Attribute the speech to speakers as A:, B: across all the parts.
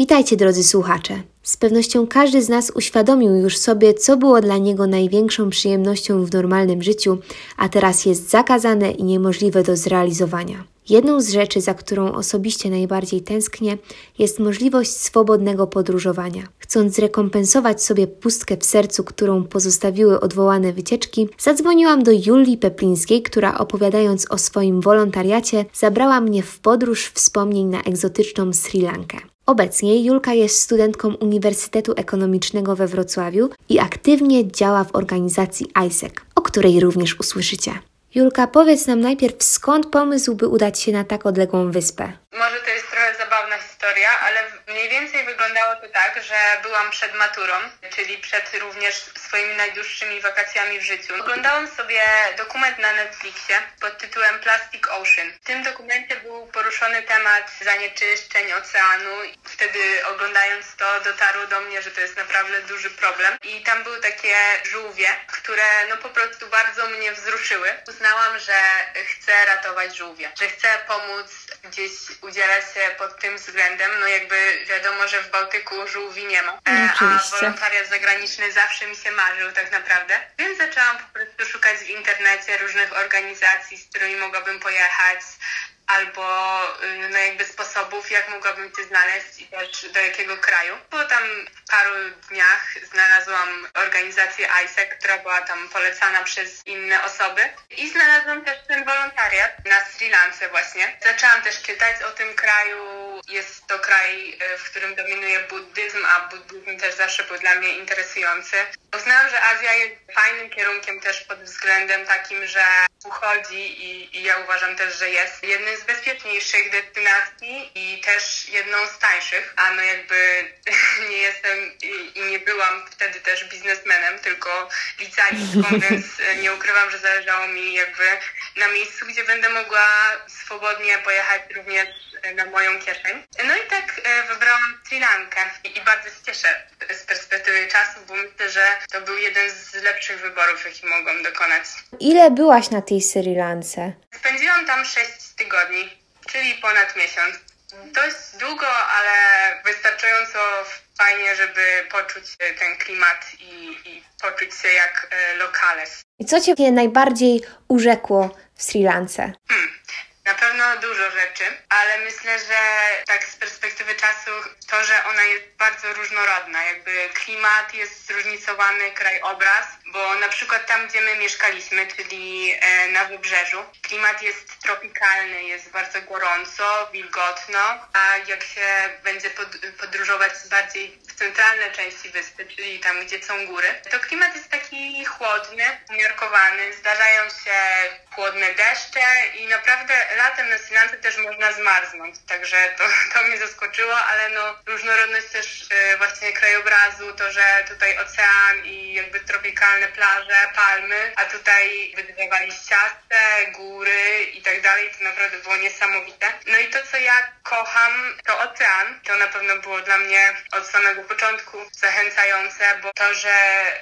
A: Witajcie drodzy słuchacze. Z pewnością każdy z nas uświadomił już sobie, co było dla niego największą przyjemnością w normalnym życiu, a teraz jest zakazane i niemożliwe do zrealizowania. Jedną z rzeczy, za którą osobiście najbardziej tęsknię, jest możliwość swobodnego podróżowania. Chcąc zrekompensować sobie pustkę w sercu, którą pozostawiły odwołane wycieczki, zadzwoniłam do Julii Peplińskiej, która opowiadając o swoim wolontariacie, zabrała mnie w podróż wspomnień na egzotyczną Sri Lankę. Obecnie Julka jest studentką Uniwersytetu Ekonomicznego we Wrocławiu i aktywnie działa w organizacji ISEC, o której również usłyszycie. Julka, powiedz nam najpierw, skąd pomysł, by udać się na tak odległą wyspę?
B: Może to jest trochę zabawna historia, ale mniej więcej wyglądało to tak, że byłam przed maturą, czyli przed również swoimi najdłuższymi wakacjami w życiu. Oglądałam sobie dokument na Netflixie pod tytułem Plastic Ocean. W tym dokumencie był poruszony temat zanieczyszczeń oceanu. Wtedy oglądając to dotarło do mnie, że to jest naprawdę duży problem. I tam były takie żółwie, które no po prostu bardzo mnie wzruszyły. Uznałam, że chcę ratować żółwie, że chcę pomóc gdzieś udzielać się pod tym względem. No jakby wiadomo, że w Bałtyku żółwi nie ma.
A: No,
B: E,
A: oczywiście.
B: A wolontariat zagraniczny zawsze mi się marzył tak naprawdę. Więc zaczęłam po prostu szukać w internecie różnych organizacji, z którymi mogłabym pojechać albo y, no jakby sposobów, jak mogłabym się znaleźć i też do jakiego kraju. Po tam paru dniach znalazłam organizację ISEC, która była tam polecana przez inne osoby i znalazłam też ten wolontariat na Sri Lance właśnie. Zaczęłam też czytać o tym kraju. Jest to kraj, y, w którym dominuje buddyzm, a buddyzm też zawsze był dla mnie interesujący. Uznałam, że Azja jest fajnym kierunkiem też pod względem takim, że uchodzi i, i ja uważam też, że jest jednym z bezpieczniejszych destynacji i też jedną z tańszych, a no jakby nie jestem i, i nie byłam wtedy też biznesmenem, tylko licealistką, więc nie ukrywam, że zależało mi jakby na miejscu, gdzie będę mogła swobodnie pojechać również na moją kieszeń. No i tak e, wybrałam Sri Lankę i, bardzo się cieszę z perspektywy czasu, bo myślę, że to był jeden z lepszych wyborów, jaki mogłam dokonać.
A: Ile byłaś na tej Sri Lance?
B: Spędziłam tam 6 tygodni, czyli ponad miesiąc. Dość długo, ale wystarczająco fajnie, żeby poczuć ten klimat i, i poczuć się jak e, lokales.
A: I co Cię najbardziej urzekło w Sri Lance?
B: Hmm. Na pewno dużo rzeczy, ale myślę, że tak z perspektywy czasu to, że ona jest bardzo różnorodna. Jakby klimat jest zróżnicowany, krajobraz, bo na przykład tam, gdzie my mieszkaliśmy, czyli e, na wybrzeżu, klimat jest tropikalny, jest bardzo gorąco, wilgotno, a jak się będzie pod, podróżować bardziej centralne części wyspy, czyli tam, gdzie są góry, to klimat jest taki chłodny, umiarkowany. Zdarzają się chłodne deszcze i naprawdę latem na Sri też można zmarznąć, także to, to mnie zaskoczyło, ale no różnorodność też y, właśnie krajobrazu, to, że tutaj ocean i jakby tropikalne plaże, palmy, a tutaj wydrywa liściaste, góry i tak dalej, to naprawdę było niesamowite. No i to, co ja kocham, to ocean. To na pewno było dla mnie od samego początku zachęcające, bo to, że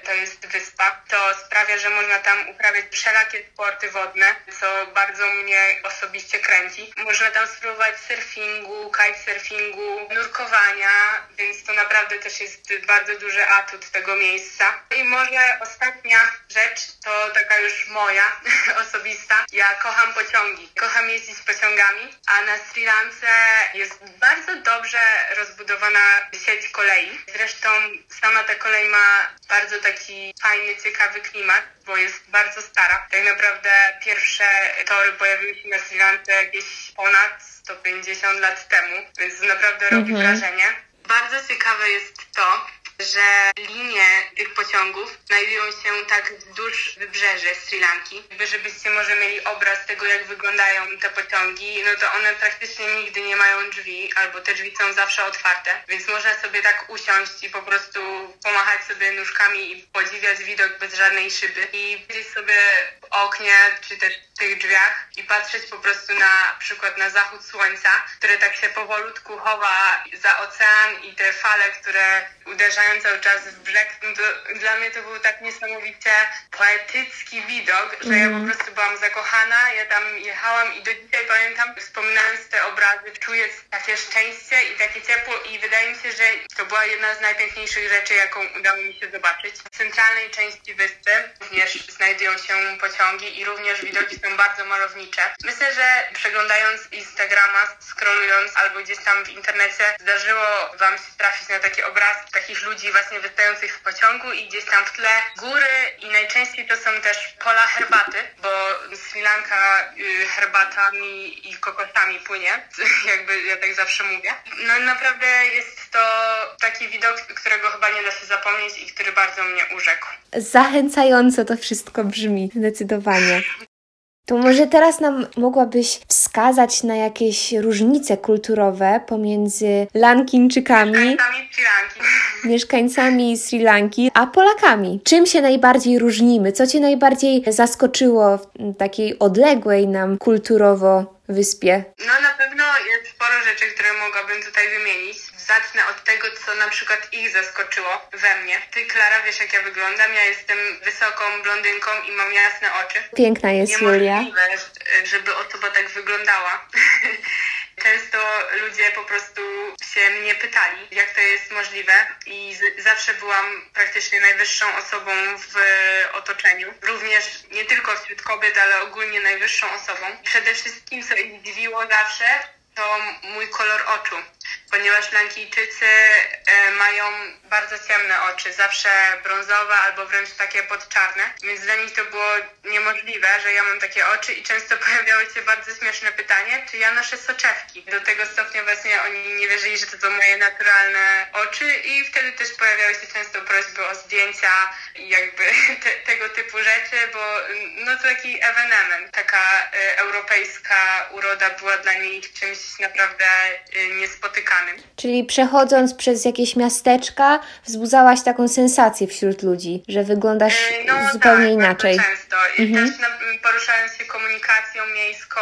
B: to jest wyspa, to sprawia, że można tam uprawiać wszelakie sporty wodne, co bardzo mnie osobiście kręci. Można tam spróbować surfingu, kitesurfingu, nurkowania, więc to naprawdę też jest bardzo duży atut tego miejsca. I może ostatnia rzecz, to taka już moja, osobista. Ja kocham pociągi. Kocham jeździć pociągami, a na Sri Lance jest bardzo dobrze rozbudowana sieć kolei. Zresztą sama ta kolej ma bardzo taki fajny, ciekawy klimat, bo jest bardzo stara. Tak naprawdę pierwsze tory pojawiły się na Sri Lance jakieś ponad 150 lat temu, więc naprawdę robi wrażenie. Bardzo ciekawe jest to, że linie tych pociągów znajdują się tak wzdłuż wybrzeży Sri Lanki. Jakby żebyście może mieli obraz tego, jak wyglądają te pociągi, no to one praktycznie nigdy nie mają drzwi, albo te drzwi są zawsze otwarte, więc można sobie tak usiąść i po prostu pomachać sobie nóżkami i podziwiać widok bez żadnej szyby i gdzieś sobie w oknie, czy też w tych drzwiach i patrzeć po prostu na przykład na zachód słońca, które tak się powolutku chowa za ocean i te fale, które uderzają wpadają cały czas w brzeg. To dla mnie to był tak niesamowicie poetycki widok, że mm. ja po mhm. prostu byłam zakochana, ja tam jechałam i do dzisiaj pamiętam, wspominając te obrazy, czuję takie szczęście i takie ciepło i wydaje mi się, że to była jedna z najpiękniejszych rzeczy, jaką udało mi się zobaczyć. W centralnej części wyspy również znajdują się pociągi i również widoki są bardzo malownicze. Myślę, że przeglądając Instagrama, scrollując albo gdzieś tam w internecie, zdarzyło Wam się trafić na takie obrazki takich ludzi właśnie wystających w pociągu i gdzieś tam w tle góry i najczęściej to są też pola herbaty, bo Sri Lanka y, herbatami i kokosami płynie, jakby ja tak zawsze mówię. No naprawdę jest to taki widok, którego chyba nie da się zapomnieć i który bardzo mnie urzekł.
A: Zachęcająco to wszystko brzmi, zdecydowanie. To może teraz nam mogłabyś wskazać na jakieś różnice kulturowe pomiędzy Lankińczykami,
B: Sri Lanki,
A: mieszkańcami Sri Lanki, a Polakami. Czym się najbardziej różnimy? Co Cię najbardziej zaskoczyło w takiej odległej nam kulturowo wyspie?
B: No na pewno jest sporo rzeczy, które mogłabym tutaj wymienić zacznę od tego, co na przykład ich zaskoczyło we mnie. Ty, Klara, wiesz jak ja wyglądam? Ja jestem wysoką blondynką i mam jasne oczy.
A: Piękna jest Julia.
B: żeby osoba tak wyglądała. Często ludzie po prostu się mnie pytali, jak to jest możliwe i zawsze byłam praktycznie najwyższą osobą w otoczeniu. Również nie tylko wśród kobiet, ale ogólnie najwyższą osobą. Przede wszystkim, co ich dziwiło zawsze, to mój kolor oczu ponieważ Lankijczycy e, mają bardzo ciemne oczy, zawsze brązowe albo wręcz takie podczarne, więc dla nich to było niemożliwe, że ja mam takie oczy i często pojawiały się bardzo śmieszne pytanie, czy ja noszę soczewki. Do tego stopnia właśnie oni nie wierzyli, że to są moje naturalne oczy i wtedy też pojawiały się często prośby o zdjęcia i jakby te, tego typu rzeczy, bo no to taki ewenement, taka y, europejska uroda była dla nich czymś naprawdę y, niespotykanym
A: Czyli przechodząc przez jakieś miasteczka, wzbudzałaś taką sensację wśród ludzi, że wyglądasz e, no, zupełnie tak, inaczej.
B: często. I mhm. też poruszając się komunikacją miejską,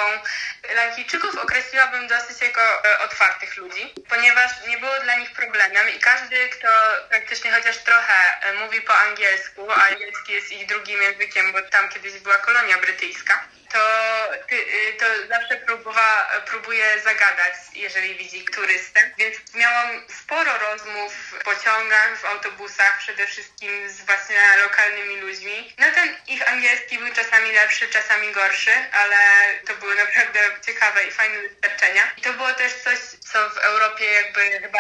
B: Lankijczyków określiłabym dosyć jako e, otwartych ludzi, ponieważ nie było dla nich problemem i każdy, kto praktycznie chociaż trochę e, mówi po angielsku, a angielski jest ich drugim językiem, bo tam kiedyś była kolonia brytyjska, to, y, to zawsze próbowa, próbuje zagadać, jeżeli widzi turystę. Więc miałam sporo rozmów w pociągach, w autobusach, przede wszystkim z właśnie lokalnymi ludźmi. No ten ich angielski był czasami lepszy, czasami gorszy, ale to były naprawdę ciekawe i fajne doświadczenia. I to było też coś, co w Europie jakby chyba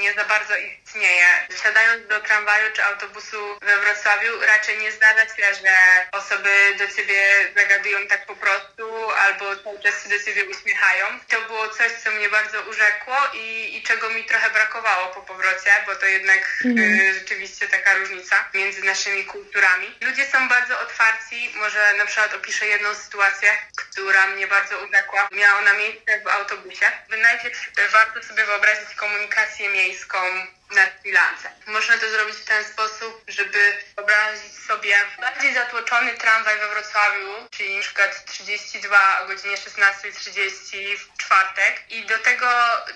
B: nie za bardzo istnieje. Siadając do tramwaju czy autobusu we Wrocławiu, raczej nie zdarza się, że osoby do ciebie zagadują tak po prostu albo cały czas się do ciebie uśmiechają. To było coś, co mnie bardzo urzekło i, i czego mi trochę brakowało po powrocie, bo to jednak mhm. y, rzeczywiście taka różnica między naszymi kulturami. Ludzie są bardzo otwarci. Może na przykład opiszę jedną sytuację, która mnie bardzo urzekła. Miała ona miejsce w autobusie. Najpierw warto sobie wyobrazić komunikację miejską na Sri Lance. Można to zrobić w ten sposób, żeby wyobrazić sobie bardziej zatłoczony tramwaj we Wrocławiu, czyli na przykład 32 o godzinie 16.30 w czwartek i do tego,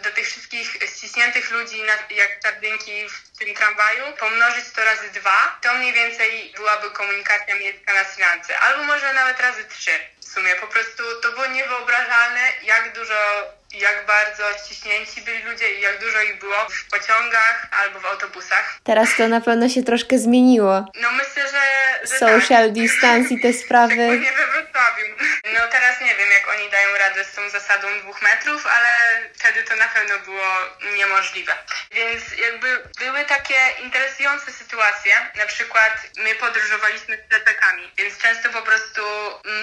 B: do tych wszystkich ściśniętych ludzi jak sardynki w tym tramwaju pomnożyć to razy dwa, to mniej więcej byłaby komunikacja miejska na Sri Lance. Albo może nawet razy trzy w sumie. Po prostu to było niewyobrażalne, jak dużo jak bardzo ściśnięci byli ludzie i jak dużo ich było w pociągach albo w autobusach.
A: Teraz to na pewno się troszkę zmieniło.
B: No myślę, że... że
A: Social tak. distance i te sprawy.
B: Szczególnie we Wrocławiu. No teraz nie wiem, jak oni dają radę z tą zasadą dwóch metrów, ale wtedy to na pewno było niemożliwe. Więc jakby były takie interesujące sytuacje. Na przykład my podróżowaliśmy z plecakami, więc często po prostu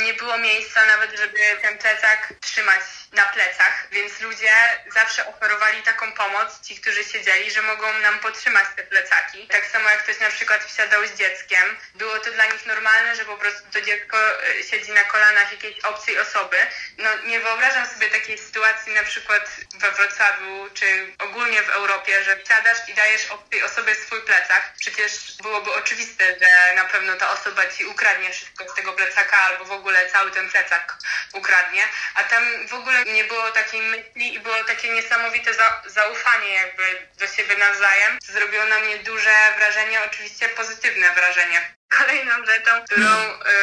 B: nie było miejsca nawet, żeby ten plecak trzymać na plecach, więc ludzie zawsze oferowali taką pomoc, ci, którzy siedzieli, że mogą nam podtrzymać te plecaki. Tak samo jak ktoś na przykład wsiadał z dzieckiem, było to dla nich normalne, że po prostu to dziecko e, siedzi na kolanach jakiejś obcej osoby. No nie wyobrażam sobie takiej sytuacji na przykład we Wrocławiu czy ogólnie w Europie, że wsiadasz i dajesz obcej osobie swój plecak. Przecież byłoby oczywiste, że na pewno ta osoba ci ukradnie wszystko z tego plecaka albo w ogóle cały ten plecak ukradnie. A tam w ogóle nie było takiej myśli i było takie niesamowite za zaufanie jakby do siebie nawzajem. Zrobiło na mnie duże wrażenie, oczywiście pozytywne wrażenie. Kolejną rzeczą, którą,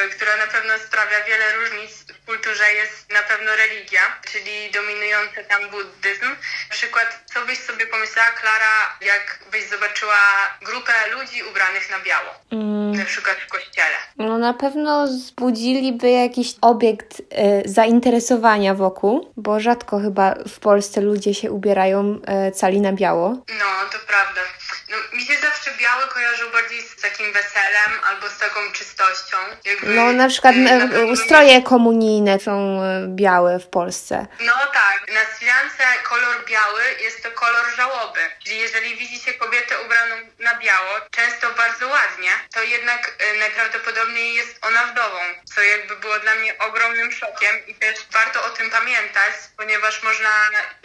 B: y, która na pewno sprawia wiele różnic w kulturze jest na pewno religia, czyli dominujący tam buddyzm. Na przykład, co byś sobie pomyślała, Klara, jak byś zobaczyła grupę ludzi ubranych na biało, mm. na przykład w kościele?
A: No na pewno zbudziliby jakiś obiekt y, zainteresowania wokół, bo rzadko chyba w Polsce ludzie się ubierają y, cali na biało.
B: No, to prawda. No, mi się zawsze biały kojarzył bardziej z takim weselem albo z taką czystością.
A: Jakby, no na przykład na ustroje komunijne są e, białe w Polsce.
B: No tak, na Sri kolor biały jest to kolor żałoby. Czyli jeżeli widzicie kobietę ubraną na biało, często bardzo ładnie, to jednak e, najprawdopodobniej jest ona wdową, co jakby było dla mnie ogromnym szokiem i też warto o tym pamiętać, ponieważ można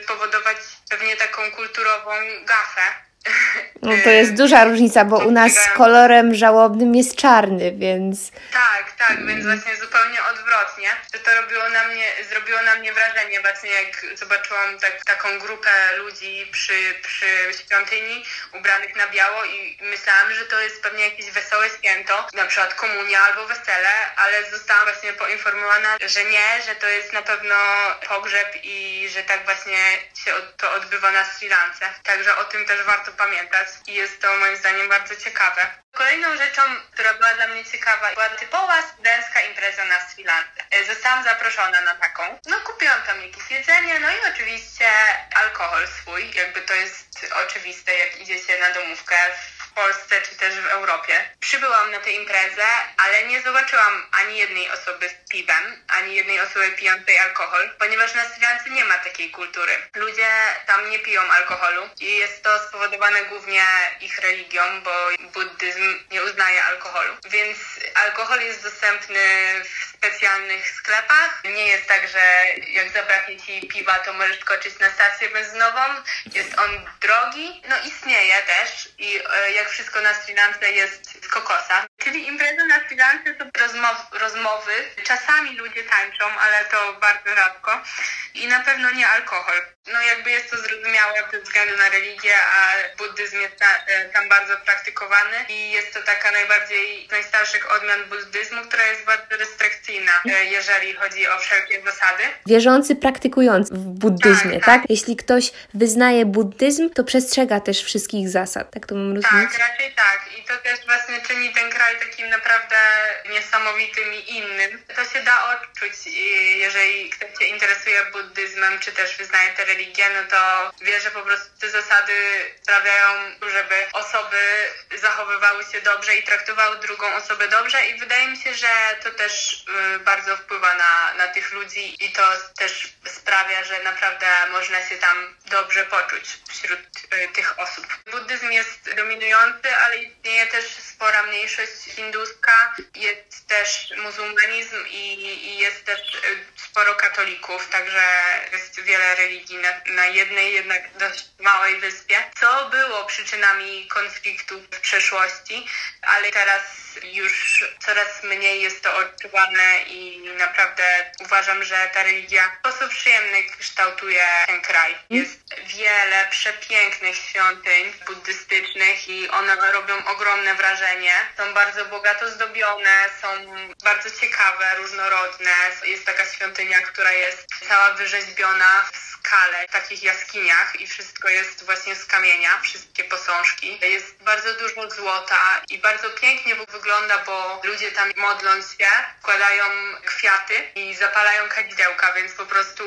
B: powodować pewnie taką kulturową gafę,
A: no to jest duża różnica, bo u nas kolorem żałobnym jest czarny, więc...
B: Tak, tak, więc właśnie zupełnie odwrotnie. To, to robiło na mnie, zrobiło na mnie wrażenie właśnie jak zobaczyłam tak, taką grupę ludzi przy, przy świątyni ubranych na biało i myślałam, że to jest pewnie jakieś wesołe święto, na przykład komunia albo wesele, ale zostałam właśnie poinformowana, że nie, że to jest na pewno pogrzeb i że tak właśnie się to odbywa na Sri Lance. Także o tym też warto pamiętać i jest to moim zdaniem bardzo ciekawe. Kolejną rzeczą, która była dla mnie ciekawa, była typowa studencka impreza na Sri Lance. E, zostałam zaproszona na taką. No kupiłam tam jakieś jedzenie, no i oczywiście alkohol swój, jakby to jest oczywiste, jak idziecie na domówkę Polsce czy też w Europie. Przybyłam na tę imprezę, ale nie zobaczyłam ani jednej osoby z piwem, ani jednej osoby pijącej alkohol, ponieważ na Sri Lance nie ma takiej kultury. Ludzie tam nie piją alkoholu i jest to spowodowane głównie ich religią, bo buddyzm nie uznaje alkoholu. Więc alkohol jest dostępny w specjalnych sklepach. Nie jest tak, że jak zabraknie ci piwa, to możesz skoczyć na stację benzynową. Jest on drogi, no istnieje też i e, jak wszystko na Sri Lance jest kokosa. Czyli imprezy na Sri Lance to rozmow, rozmowy. Czasami ludzie tańczą, ale to bardzo rzadko. I na pewno nie alkohol. No jakby jest to zrozumiałe ze względu na religię, a buddyzm jest ta, e, tam bardzo praktykowany i jest to taka najbardziej z najstarszych odmian buddyzmu, która jest bardzo restrykcyjna, e, jeżeli chodzi o wszelkie zasady.
A: Wierzący praktykujący w buddyzmie, tak, tak? tak? Jeśli ktoś wyznaje buddyzm, to przestrzega też wszystkich zasad, tak to mam rozumieć?
B: Tak, raczej tak. I to też właśnie czyni ten kraj takim naprawdę niesamowitym i innym. To się da odczuć, jeżeli ktoś się interesuje buddyzmem, czy też wyznaje tę religię, no to wie, że po prostu te zasady sprawiają, żeby osoby zachowywały się dobrze i traktowały drugą osobę dobrze i wydaje mi się, że to też y, bardzo wpływa na, na tych ludzi i to też sprawia, że naprawdę można się tam dobrze poczuć wśród y, tych osób. Buddyzm jest dominujący, ale istnieje też mniejszość hinduska, jest też muzułmanizm i, i jest też y, sporo katolików, także jest wiele religii na, na jednej jednak dość małej wyspie, co było przyczynami konfliktów w przeszłości, ale teraz już coraz mniej jest to odczuwane i naprawdę uważam, że ta religia w sposób przyjemny kształtuje ten kraj. Jest wiele przepięknych świątyń buddystycznych i one robią ogromne wrażenie. Są bardzo bogato zdobione, są bardzo ciekawe, różnorodne. Jest taka świątynia, która jest cała wyrzeźbiona w skale, w takich jaskiniach i wszystko jest właśnie z kamienia, wszystkie posążki. Jest bardzo dużo złota i bardzo pięknie wygląda, bo ludzie tam modląc się, wkładają kwiaty i zapalają kadzidełka, więc po prostu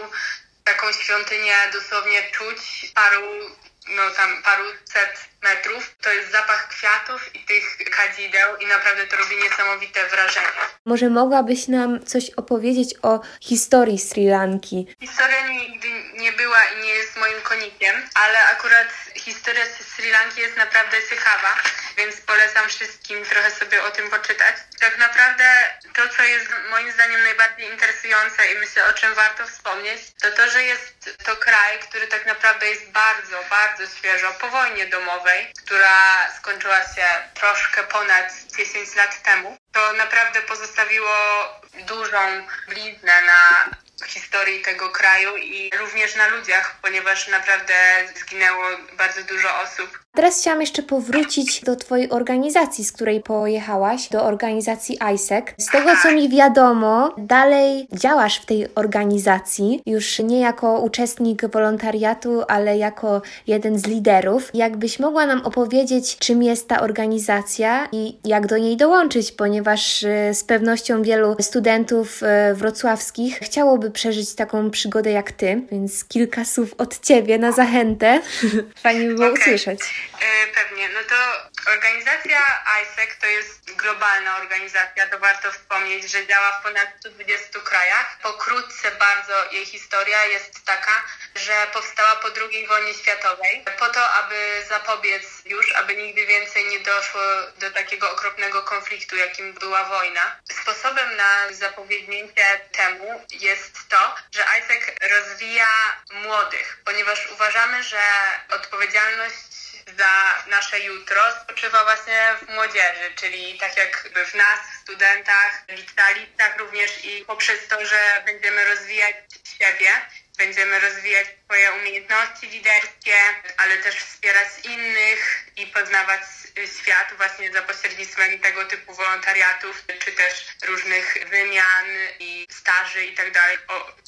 B: taką świątynię dosłownie czuć paru, no tam paru set metrów. To jest zapach kwiatów i tych kadzideł i naprawdę to robi niesamowite wrażenie.
A: Może mogłabyś nam coś opowiedzieć o historii Sri Lanki?
B: Historia nigdy nie była i nie jest moim konikiem, ale akurat historia Sri Lanki jest naprawdę ciekawa, więc polecam wszystkim trochę sobie o tym poczytać. Tak naprawdę to, co jest moim zdaniem najbardziej interesujące i myślę, o czym warto wspomnieć, to to, że jest to kraj, który tak naprawdę jest bardzo, bardzo świeżo po wojnie domowej, która skończyła się troszkę ponad 10 lat temu. To naprawdę pozostawiło dużą bliznę na historii tego kraju i również na ludziach, ponieważ naprawdę zginęło bardzo dużo osób.
A: Teraz chciałam jeszcze powrócić do Twojej organizacji, z której pojechałaś, do organizacji ISEC. Z tego, co mi wiadomo, dalej działasz w tej organizacji, już nie jako uczestnik wolontariatu, ale jako jeden z liderów. Jakbyś mogła nam opowiedzieć, czym jest ta organizacja i jak do niej dołączyć, ponieważ e, z pewnością wielu studentów e, wrocławskich chciałoby przeżyć taką przygodę jak Ty, więc kilka słów od Ciebie na zachętę. Fajnie by było okay. usłyszeć.
B: E, pewnie. No to organizacja ISEC to jest globalna organizacja, to warto wspomnieć, że działa w ponad 120 krajach. Pokrótce bardzo jej historia jest taka, że powstała po II wojnie światowej po to, aby zapobiec już, aby nigdy więcej nie doszło do takiego okropnego konfliktu, jakim była wojna. Sposobem na zapobiegnięcie temu jest to, że ISEC rozwija młodych, ponieważ uważamy, że odpowiedzialność za nasze jutro spoczywa właśnie w młodzieży, czyli tak jak w nas, studentach, licealistach również i poprzez to, że będziemy rozwijać siebie, będziemy rozwijać swoje umiejętności liderskie, ale też wspierać innych i poznawać świat właśnie za pośrednictwem tego typu wolontariatów, czy też różnych wymian i staży i tak dalej.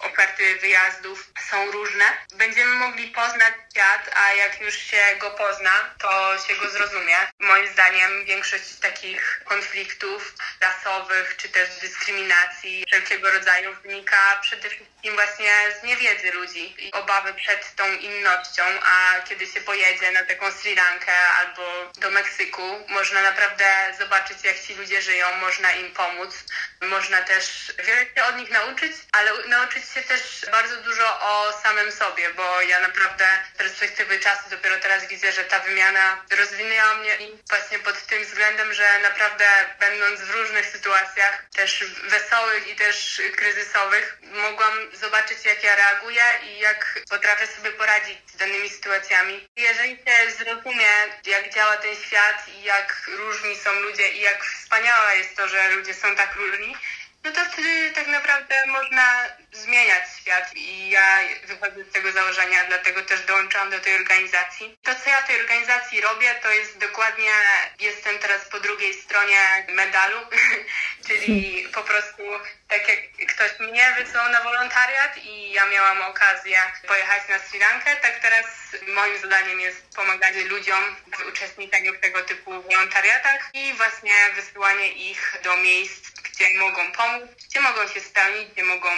B: Oferty wyjazdów są różne. Będziemy mogli poznać świat, a jak już się go pozna, to się go zrozumie. Moim zdaniem większość takich konfliktów rasowych, czy też dyskryminacji wszelkiego rodzaju wynika przede wszystkim właśnie z niewiedzy ludzi i obawy przed tą innością, a kiedy się pojedzie na taką Sri Lankę albo do Meksyku, można naprawdę zobaczyć, jak ci ludzie żyją, można im pomóc. Można też wiele się od nich nauczyć, ale nauczyć się też bardzo dużo o samym sobie, bo ja naprawdę z perspektywy czasu dopiero teraz widzę, że ta wymiana rozwinęła mnie właśnie pod tym względem, że naprawdę będąc w różnych sytuacjach, też wesołych i też kryzysowych, mogłam zobaczyć, jak ja reaguję i jak potrafię sobie poradzić z danymi sytuacjami. Jeżeli się zrozumie, jak działa ten świat i jak różni są ludzie i jak wspaniałe jest to, że ludzie są tak różni, no to wtedy tak naprawdę można zmieniać świat i ja wychodzę z tego założenia, dlatego też dołączam do tej organizacji. To, co ja tej organizacji robię, to jest dokładnie, jestem teraz po drugiej stronie medalu, czyli po prostu tak jak ktoś mnie wysłał na wolontariat i ja miałam okazję pojechać na Sri Lankę, tak teraz moim zadaniem jest pomaganie ludziom w uczestniczeniu w tego typu wolontariatach i właśnie wysyłanie ich do miejsc, gdzie mogą pomóc, gdzie mogą się spełnić, gdzie mogą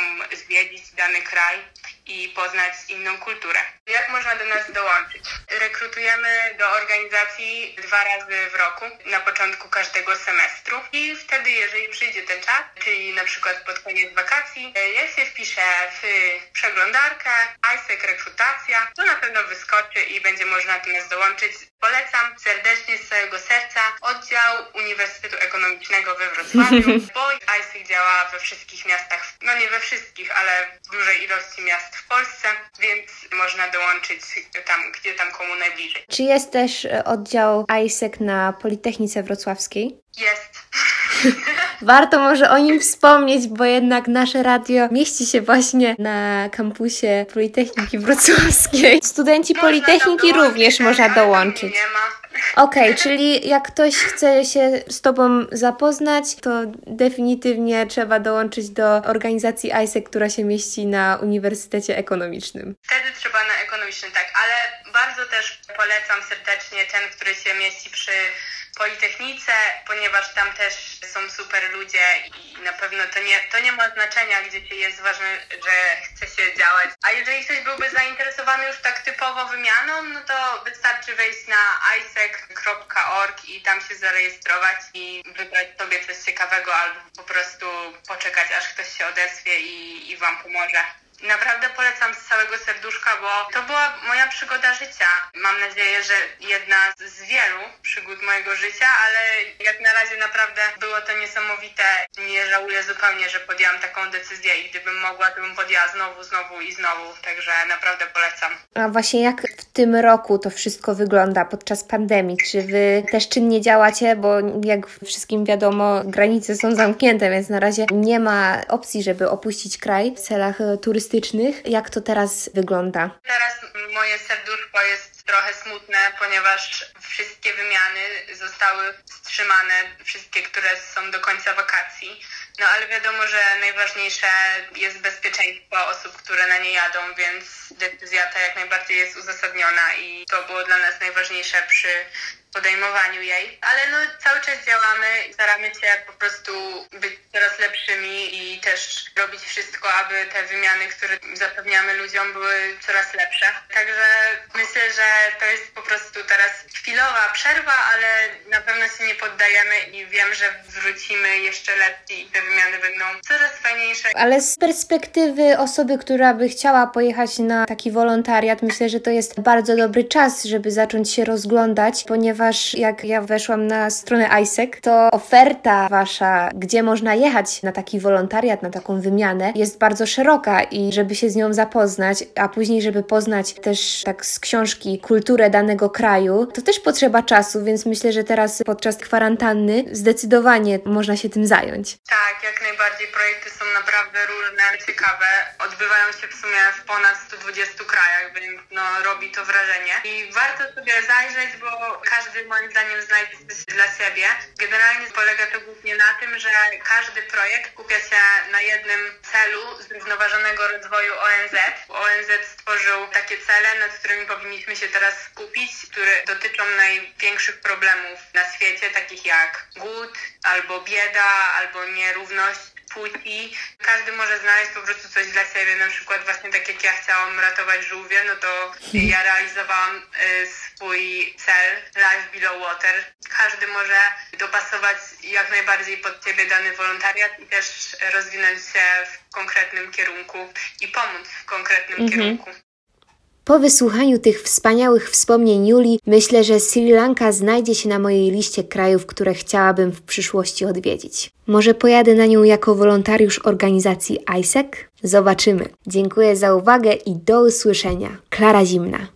B: zwiedzić dany kraj i poznać inną kulturę. Jak można do nas dołączyć? Rekrutujemy do organizacji dwa razy w roku, na początku każdego semestru i wtedy, jeżeli przyjdzie ten czas, czyli na przykład pod koniec wakacji, jak się wpisze w przeglądarkę ISEC rekrutacja, to na pewno wyskoczy i będzie można do nas dołączyć. Polecam serdecznie z całego serca oddział Uniwersytetu Ekonomicznego we Wrocławiu, bo ISEC działa we wszystkich miastach, no nie we wszystkich, ale w dużej ilości miast w Polsce, więc można dołączyć tam, gdzie tam komu najbliżej.
A: Czy jest też e, oddział ISEC na Politechnice Wrocławskiej?
B: Jest.
A: Warto może o nim wspomnieć, bo jednak nasze radio mieści się właśnie na kampusie Politechniki Wrocławskiej. Studenci można Politechniki również można dołączyć.
B: Nie ma.
A: Okej, okay, czyli jak ktoś chce się z Tobą zapoznać, to definitywnie trzeba dołączyć do organizacji ISEC, która się mieści na Uniwersytecie Ekonomicznym.
B: Wtedy trzeba na ekonomicznym, tak, ale bardzo też polecam serdecznie ten, który się mieści przy Politechnice, ponieważ tam też są super ludzie i na pewno to nie, to nie ma znaczenia, gdzie się jest, ważne, że chce się działać. A jeżeli ktoś byłby zainteresowany już tak typowo wymianą, no to wystarczy wejść na isec.org i tam się zarejestrować i wybrać sobie coś ciekawego albo po prostu poczekać, aż ktoś się odezwie i, i Wam pomoże Naprawdę polecam z całego serduszka, bo to była moja przygoda życia. Mam nadzieję, że jedna z wielu przygód mojego życia, ale jak na razie naprawdę było to niesamowite. Nie żałuję zupełnie, że podjęłam taką decyzję i gdybym mogła, to bym podjęła znowu, znowu i znowu. Także naprawdę polecam.
A: A właśnie jak w tym roku to wszystko wygląda podczas pandemii? Czy wy też czynnie działacie? Bo jak wszystkim wiadomo, granice są zamknięte, więc na razie nie ma opcji, żeby opuścić kraj w celach turystycznych. Jak to teraz wygląda?
B: Teraz moje serduszko jest trochę smutne, ponieważ wszystkie wymiany zostały wstrzymane, wszystkie, które są do końca wakacji. No ale wiadomo, że najważniejsze jest bezpieczeństwo osób, które na nie jadą, więc decyzja ta jak najbardziej jest uzasadniona i to było dla nas najważniejsze przy podejmowaniu jej. Ale no cały czas działamy staramy się po prostu być coraz lepszymi i też robić wszystko, aby te wymiany, które zapewniamy ludziom były coraz lepsze. Także myślę, że to jest po prostu teraz chwilowa przerwa, ale na pewno się nie poddajemy i wiem, że wrócimy jeszcze lepiej i te wymiany będą coraz fajniejsze.
A: Ale z perspektywy osoby, która by chciała pojechać na taki wolontariat, myślę, że to jest bardzo dobry czas, żeby zacząć się rozglądać, ponieważ jak ja weszłam na stronę ISEC, to oferta wasza, gdzie można jechać na taki wolontariat, na taką wymianę, jest bardzo szeroka i żeby się z nią zapoznać, a później, żeby poznać też tak z książki kulturę danego kraju, to też potrzeba czasu, więc myślę, że teraz podczas kwarantanny zdecydowanie można się tym zająć.
B: Tak, jak najbardziej. Projekty są naprawdę różne, ciekawe. Odbywają się w sumie w ponad 120 krajach, więc no, robi to wrażenie. I warto sobie zajrzeć, bo każdy moim zdaniem znajdzie coś dla siebie. Generalnie polega to głównie na tym, że każdy projekt kupia się na jednym celu zrównoważonego rozwoju ONZ. ONZ stworzył takie cele, nad którymi powinniśmy się teraz skupić, które dotyczą największych problemów na świecie, takich jak głód, albo bieda, albo nierówność płci. Każdy może znaleźć po prostu coś dla siebie, na przykład właśnie tak jak ja chciałam ratować żółwie, no to ja realizowałam y, swój cel Life Below Water. Każdy może dopasować jak najbardziej pod ciebie dany wolontariat i też rozwinąć się w konkretnym kierunku i pomóc w konkretnym mhm. kierunku.
A: Po wysłuchaniu tych wspaniałych wspomnień Julii, myślę, że Sri Lanka znajdzie się na mojej liście krajów, które chciałabym w przyszłości odwiedzić. Może pojadę na nią jako wolontariusz organizacji ISEC? Zobaczymy. Dziękuję za uwagę i do usłyszenia. Klara Zimna.